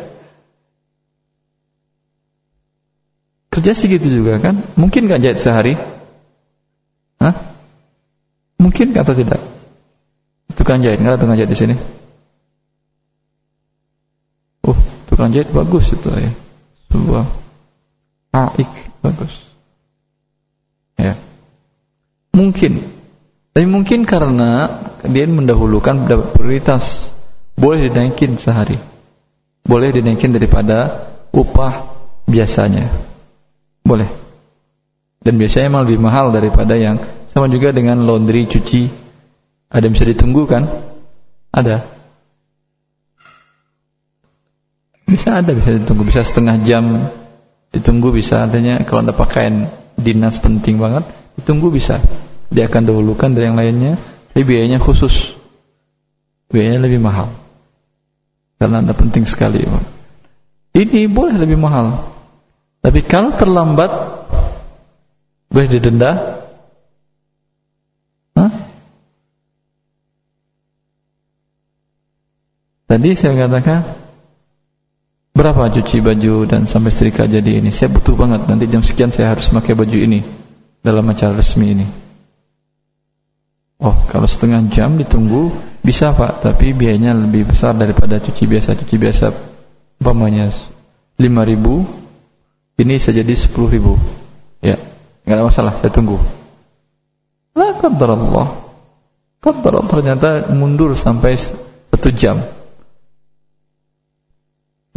Kerja segitu juga kan? Mungkin nggak jahit sehari? Hah? mungkin atau tidak? Tukang jahit nggak ada tukang jahit di sini tukang jahit bagus itu ya. Sebuah aik bagus. Ya. Mungkin. Tapi mungkin karena dia mendahulukan prioritas. Boleh dinaikin sehari. Boleh dinaikin daripada upah biasanya. Boleh. Dan biasanya emang lebih mahal daripada yang sama juga dengan laundry cuci. Ada yang bisa ditunggu kan? Ada Bisa ada, bisa ditunggu, bisa setengah jam. Ditunggu bisa artinya kalau ada pakaian dinas penting banget ditunggu bisa. Dia akan dahulukan dari yang lainnya tapi biayanya khusus. Biayanya lebih mahal. Karena anda penting sekali ini boleh lebih mahal. Tapi kalau terlambat boleh didenda. Tadi saya katakan Berapa cuci baju dan sampai setrika jadi ini? Saya butuh banget. Nanti jam sekian saya harus pakai baju ini dalam acara resmi ini. Oh, kalau setengah jam ditunggu bisa Pak, tapi biayanya lebih besar daripada cuci biasa. Cuci biasa umpamanya 5000 ini saya jadi 10000. Ya, enggak ada masalah, saya tunggu. La qadarullah. Qadarullah ternyata mundur sampai satu jam.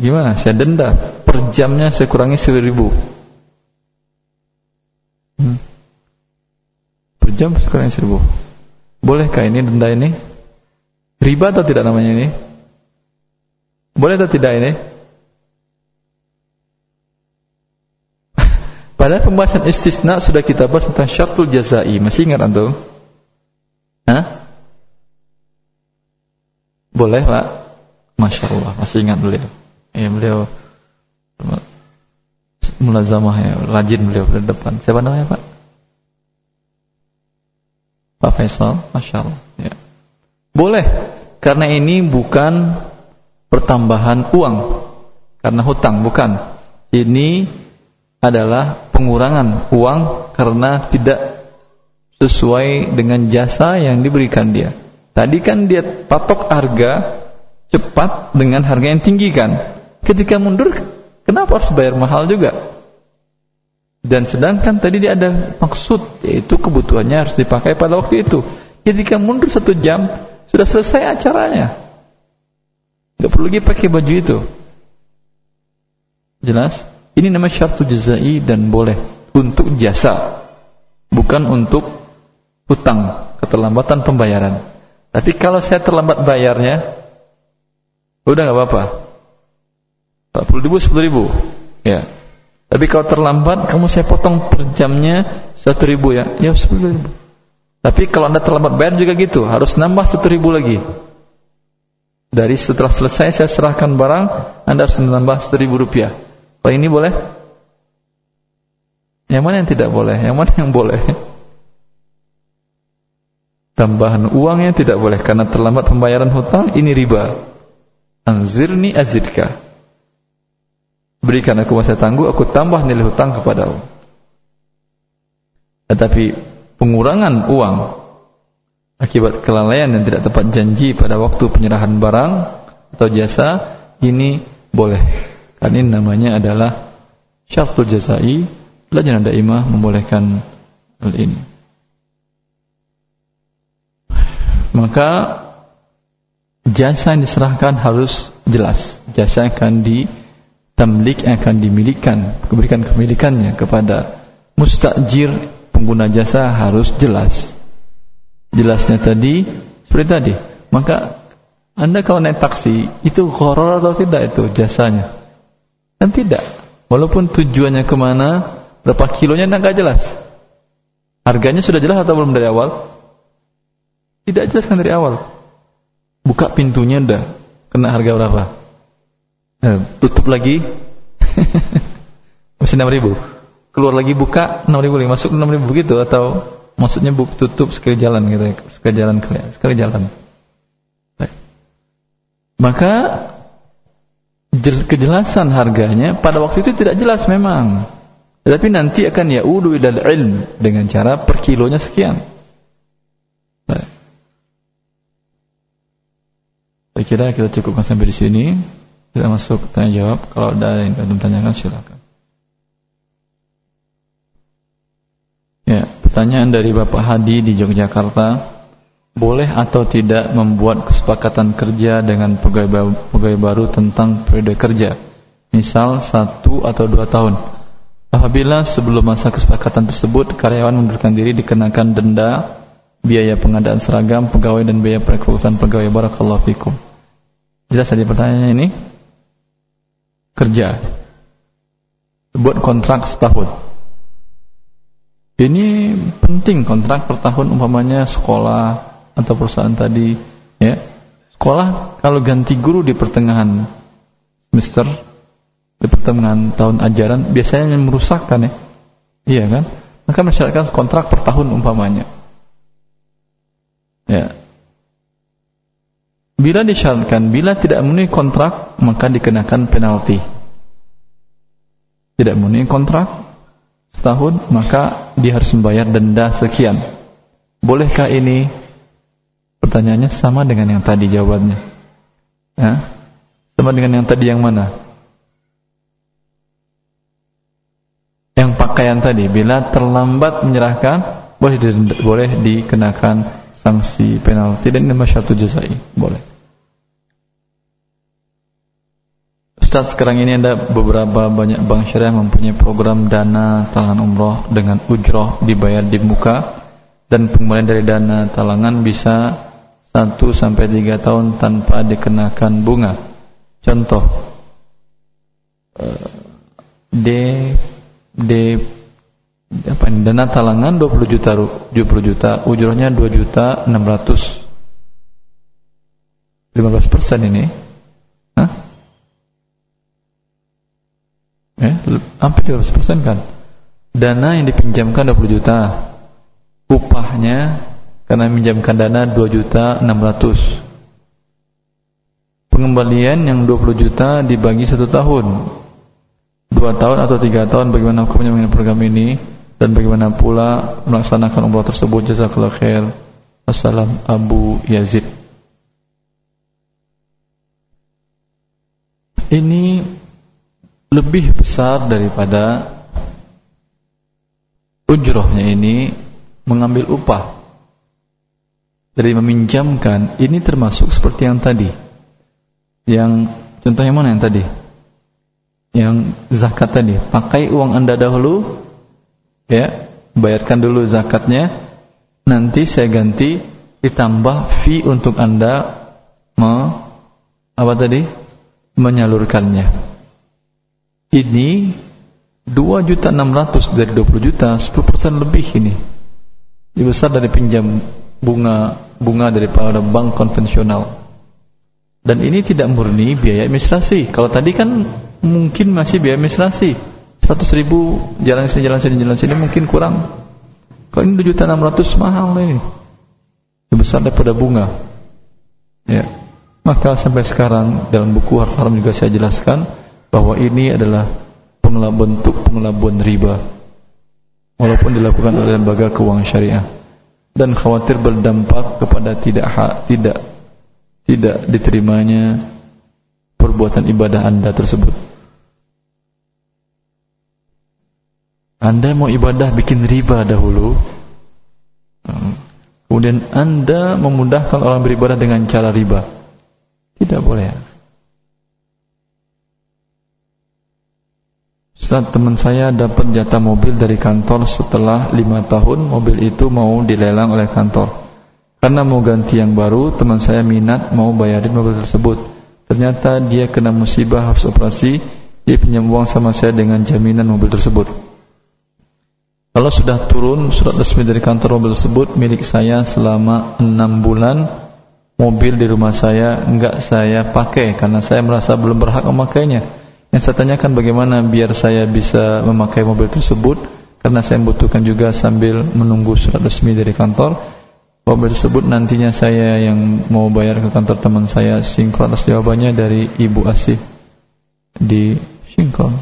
Gimana? Saya denda per jamnya saya kurangi seribu. Hmm. Per jam saya kurangi seribu. Bolehkah ini denda ini? Riba atau tidak namanya ini? Boleh atau tidak ini? Pada pembahasan istisna sudah kita bahas tentang syartul jazai. Masih ingat antum? Hah? Boleh, Pak? Masya Allah, masih ingat beliau. Ya beliau mulazamah ya, rajin beliau di depan. Siapa namanya Pak? Pak Faisal, Masya Allah. Ya. Boleh, karena ini bukan pertambahan uang, karena hutang, bukan. Ini adalah pengurangan uang karena tidak sesuai dengan jasa yang diberikan dia. Tadi kan dia patok harga cepat dengan harga yang tinggi kan. Ketika mundur, kenapa harus bayar mahal juga? Dan sedangkan tadi dia ada maksud, yaitu kebutuhannya harus dipakai pada waktu itu. Ketika mundur satu jam, sudah selesai acaranya. Gak perlu lagi pakai baju itu. Jelas? Ini nama syartu jazai dan boleh untuk jasa, bukan untuk hutang, keterlambatan pembayaran. Tapi kalau saya terlambat bayarnya, udah nggak apa-apa. 40 ribu 10 ribu. Ya. Tapi kalau terlambat kamu saya potong per jamnya 1 ribu ya. Ya 10 ribu. Tapi kalau anda terlambat bayar juga gitu. Harus nambah 1 ribu lagi. Dari setelah selesai saya serahkan barang anda harus menambah 1 ribu rupiah. Kalau ini boleh? Yang mana yang tidak boleh? Yang mana yang boleh? Tambahan uangnya tidak boleh. Karena terlambat pembayaran hutang ini riba. Anzirni azidka Berikan aku masa tangguh, aku tambah nilai hutang kepadamu. Tetapi pengurangan uang akibat kelalaian dan tidak tepat janji pada waktu penyerahan barang atau jasa ini boleh. Karena ini namanya adalah syartul jazai pelajaran daimah membolehkan hal ini. Maka jasa yang diserahkan harus jelas. Jasa yang akan ditamlik yang akan dimilikan keberikan kemilikannya kepada mustajir pengguna jasa harus jelas. Jelasnya tadi seperti tadi. Maka anda kalau naik taksi itu horor atau tidak itu jasanya? Kan tidak. Walaupun tujuannya ke mana berapa kilonya anda nggak jelas. Harganya sudah jelas atau belum dari awal? Tidak jelas kan dari awal. Buka pintunya dah kena harga berapa eh, tutup lagi masih enam ribu keluar lagi buka enam ribu lagi masuk enam ribu begitu atau maksudnya buk tutup sekali jalan gitu ya, sekali jalan sekali jalan. Maka kejelasan harganya pada waktu itu tidak jelas memang. Tetapi nanti akan ya udu ilal ilm dengan cara per kilonya sekian. Saya kira kita cukupkan sampai di sini. Kita masuk tanya jawab. Kalau ada yang ingin tanyakan silakan. Ya, pertanyaan dari Bapak Hadi di Yogyakarta, boleh atau tidak membuat kesepakatan kerja dengan pegawai, pegawai baru tentang periode kerja, misal satu atau dua tahun. Apabila sebelum masa kesepakatan tersebut karyawan mundurkan diri dikenakan denda, biaya pengadaan seragam pegawai dan biaya perekrutan pegawai barakallahu fikum. Jelas tadi pertanyaannya ini? Kerja. Buat kontrak setahun ini penting kontrak per tahun umpamanya sekolah atau perusahaan tadi ya. Sekolah kalau ganti guru di pertengahan semester di pertengahan tahun ajaran biasanya merusakkan ya. Iya kan? Maka mensyaratkan kontrak per tahun umpamanya. Ya. Bila disyaratkan bila tidak memenuhi kontrak maka dikenakan penalti. Tidak memenuhi kontrak setahun maka dia harus membayar denda sekian. Bolehkah ini? Pertanyaannya sama dengan yang tadi jawabannya. Ya? Sama dengan yang tadi yang mana? Yang pakaian tadi bila terlambat menyerahkan boleh boleh dikenakan sanksi penalti dan ini masyarakat jazai boleh. Ustaz sekarang ini ada beberapa banyak bank syariah mempunyai program dana talangan umroh dengan ujroh dibayar di muka dan pengembalian dari dana talangan bisa 1 sampai 3 tahun tanpa dikenakan bunga. Contoh eh, D D apa ini dana talangan 20 juta 70 juta ujrohnya 2 juta 600 15 persen ini Hah? Eh, hampir 200% kan? Dana yang dipinjamkan 20 juta. Upahnya karena minjamkan dana 2 juta 600 pengembalian yang 20 juta dibagi satu tahun. Dua tahun atau tiga tahun bagaimana hukumnya mengenai program ini? Dan bagaimana pula melaksanakan umrah tersebut? Jazakallahu khair. Assalam Abu Yazid ini lebih besar daripada ujrohnya ini mengambil upah dari meminjamkan. Ini termasuk seperti yang tadi. Yang contoh yang mana yang tadi? Yang zakat tadi. Pakai uang anda dahulu ya bayarkan dulu zakatnya. Nanti saya ganti ditambah fee untuk anda me, apa tadi? Menyalurkannya ini 2 juta 600 dari 20 juta 10% lebih ini. Lebih besar dari pinjam bunga bunga daripada bank konvensional. Dan ini tidak murni biaya administrasi. Kalau tadi kan mungkin masih biaya administrasi. 100 ribu jalan sini jalan sini jalan sini mungkin kurang. Kalau ini 2 juta 600 mahal ini. Lebih besar daripada bunga. Ya. Maka sampai sekarang dalam buku harta haram juga saya jelaskan bahwa ini adalah bentuk pengelabuan riba walaupun dilakukan oleh lembaga keuangan syariah dan khawatir berdampak kepada tidak hak, tidak tidak diterimanya perbuatan ibadah Anda tersebut. Anda mau ibadah bikin riba dahulu. Kemudian Anda memudahkan orang beribadah dengan cara riba. Tidak boleh. Ustaz teman saya dapat jatah mobil dari kantor setelah lima tahun mobil itu mau dilelang oleh kantor. Karena mau ganti yang baru, teman saya minat mau bayarin mobil tersebut. Ternyata dia kena musibah harus operasi, dia pinjam uang sama saya dengan jaminan mobil tersebut. Kalau sudah turun surat resmi dari kantor mobil tersebut milik saya selama enam bulan, mobil di rumah saya enggak saya pakai karena saya merasa belum berhak memakainya yang saya tanyakan bagaimana biar saya bisa memakai mobil tersebut karena saya membutuhkan juga sambil menunggu surat resmi dari kantor. Mobil tersebut nantinya saya yang mau bayar ke kantor teman saya sinkron atas jawabannya dari Ibu Asih di sinkron.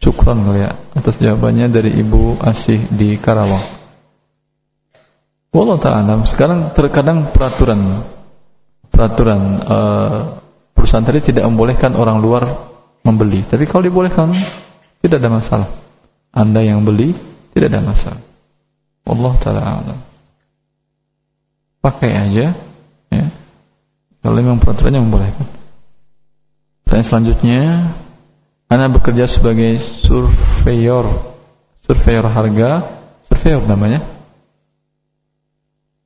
Syukron kali ya atas jawabannya dari Ibu Asih di Karawang. Wallah ta'ala sekarang terkadang peraturan peraturan uh, perusahaan tadi tidak membolehkan orang luar membeli. Tapi kalau dibolehkan, tidak ada masalah. Anda yang beli, tidak ada masalah. Allah Ta'ala alam. Pakai aja. Ya. Kalau memang peraturannya membolehkan. Pertanyaan selanjutnya, Anda bekerja sebagai surveyor. Surveyor harga. Surveyor namanya.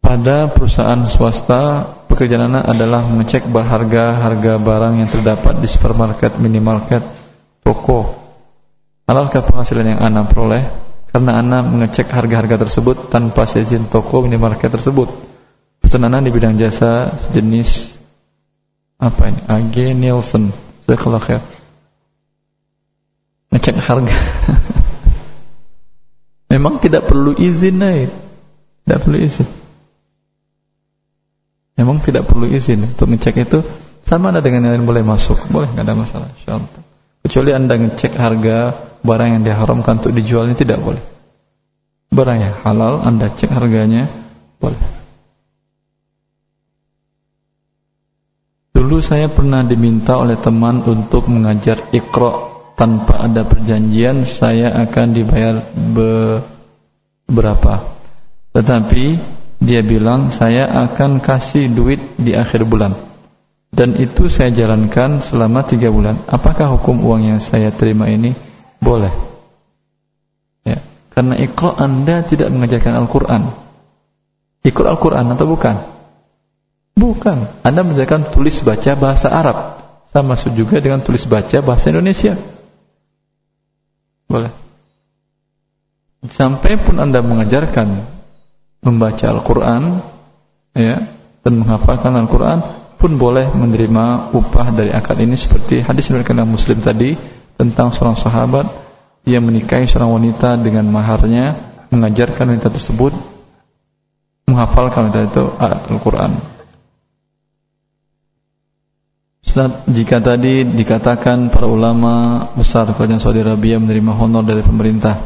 Pada perusahaan swasta pekerjaan anak adalah mengecek harga-harga barang yang terdapat di supermarket, minimarket, toko. Halalkah penghasilan yang anak peroleh? Karena anak mengecek harga-harga tersebut tanpa seizin toko minimarket tersebut. Pesan anak di bidang jasa sejenis apa ini? AG Nielsen. Saya kalau khair. Ngecek harga. Memang tidak perlu izin naik. Tidak perlu izin. Memang tidak perlu izin untuk ngecek itu sama ada dengan yang lain boleh masuk, boleh nggak ada masalah. Insyaallah. Kecuali anda ngecek harga barang yang diharamkan untuk dijual ini tidak boleh. Barang yang halal anda cek harganya boleh. Dulu saya pernah diminta oleh teman untuk mengajar ikro tanpa ada perjanjian saya akan dibayar be berapa. Tetapi dia bilang saya akan kasih duit di akhir bulan. Dan itu saya jalankan selama tiga bulan. Apakah hukum uang yang saya terima ini? Boleh. Ya. Karena ikro anda tidak mengajarkan Al-Quran. Ikut Al-Quran atau bukan? Bukan. Anda mengajarkan tulis baca bahasa Arab. Sama juga dengan tulis baca bahasa Indonesia. Boleh. Sampai pun anda mengajarkan membaca Al-Quran ya, dan menghafalkan Al-Quran pun boleh menerima upah dari akad ini seperti hadis dari Muslim tadi tentang seorang sahabat yang menikahi seorang wanita dengan maharnya mengajarkan wanita tersebut menghafalkan wanita itu Al-Quran. Jika tadi dikatakan para ulama besar kerajaan Saudi Arabia menerima honor dari pemerintah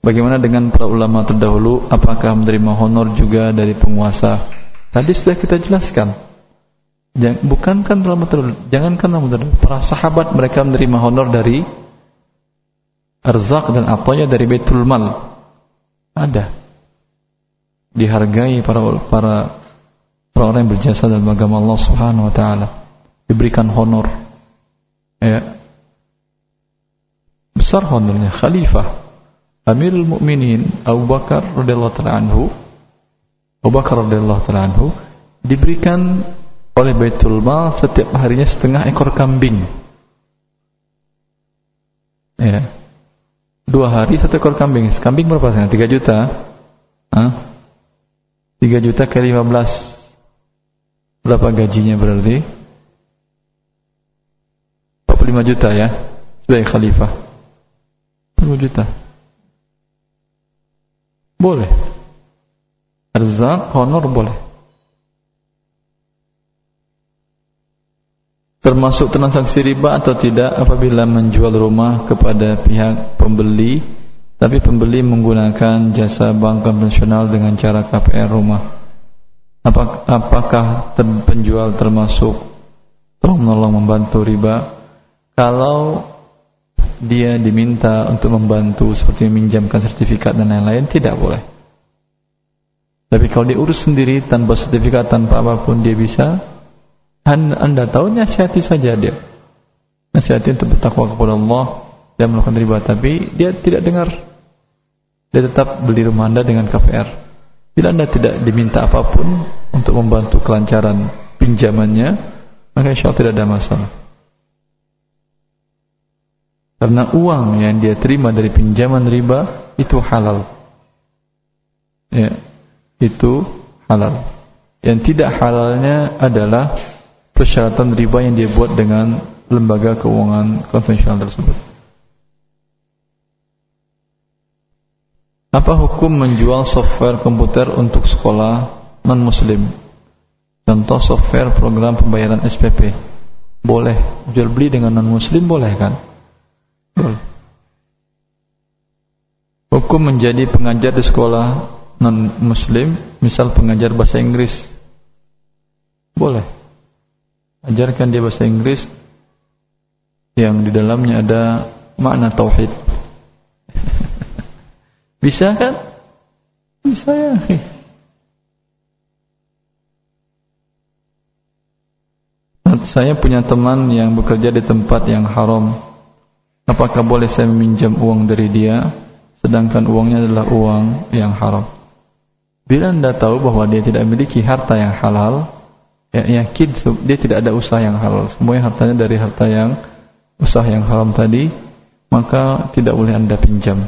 Bagaimana dengan para ulama terdahulu? Apakah menerima honor juga dari penguasa? Tadi sudah kita jelaskan. Bukankah ulama terdahulu? Jangankan ulama terdahulu. Para sahabat mereka menerima honor dari arzak dan atoya dari Baitul Mal. Ada. Dihargai para para para orang yang berjasa dalam agama Allah Subhanahu wa taala. Diberikan honor. Ya. Besar honornya khalifah Amirul Mukminin Abu Bakar radhiyallahu taala anhu Abu Bakar radhiyallahu taala anhu diberikan oleh Baitul Mal setiap harinya setengah ekor kambing. Ya. Dua hari satu ekor kambing. Kambing berapa sekarang? Tiga juta. Hah? Tiga juta kali lima belas. Berapa gajinya berarti? 45 juta ya sebagai khalifah. 40 juta. Boleh. Erzak, honor boleh. Termasuk transaksi riba atau tidak apabila menjual rumah kepada pihak pembeli tapi pembeli menggunakan jasa bank konvensional dengan cara KPR rumah. Apakah penjual termasuk tolong menolong membantu riba? Kalau dia diminta untuk membantu seperti meminjamkan sertifikat dan lain-lain tidak boleh. Tapi kalau diurus sendiri tanpa sertifikat tanpa apa pun dia bisa. Anda tahu nasihati saja dia. Nasihati untuk bertakwa kepada Allah dan melakukan riba tapi dia tidak dengar. Dia tetap beli rumah Anda dengan KPR. Bila Anda tidak diminta apa pun untuk membantu kelancaran pinjamannya, maka insya Allah tidak ada masalah. Karena uang yang dia terima dari pinjaman riba itu halal. Ya, itu halal. Yang tidak halalnya adalah persyaratan riba yang dia buat dengan lembaga keuangan konvensional tersebut. Apa hukum menjual software komputer untuk sekolah non-muslim? Contoh software program pembayaran SPP. Boleh. Jual beli dengan non-muslim boleh kan? Hukum menjadi pengajar di sekolah non muslim, misal pengajar bahasa Inggris. Boleh. Ajarkan dia bahasa Inggris yang di dalamnya ada makna tauhid. Bisa kan? Bisa ya. Saya punya teman yang bekerja di tempat yang haram Apakah boleh saya meminjam uang dari dia sedangkan uangnya adalah uang yang haram? Bila Anda tahu bahwa dia tidak memiliki harta yang halal, ya yakin dia tidak ada usaha yang halal. Semuanya hartanya dari harta yang usaha yang haram tadi, maka tidak boleh Anda pinjam.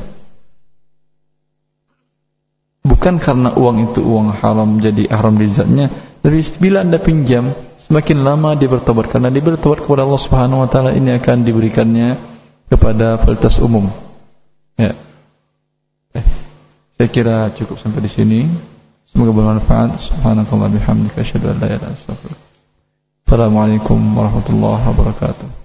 Bukan karena uang itu uang haram jadi haram di tapi bila Anda pinjam, semakin lama dia bertobat karena dia bertobat kepada Allah Subhanahu wa taala ini akan diberikannya kepada fasilitas umum. Ya. Eh, saya kira cukup sampai di sini. Semoga bermanfaat. Subhanakallah bihamdika asyhadu an la ilaha illa anta Assalamualaikum warahmatullahi wabarakatuh.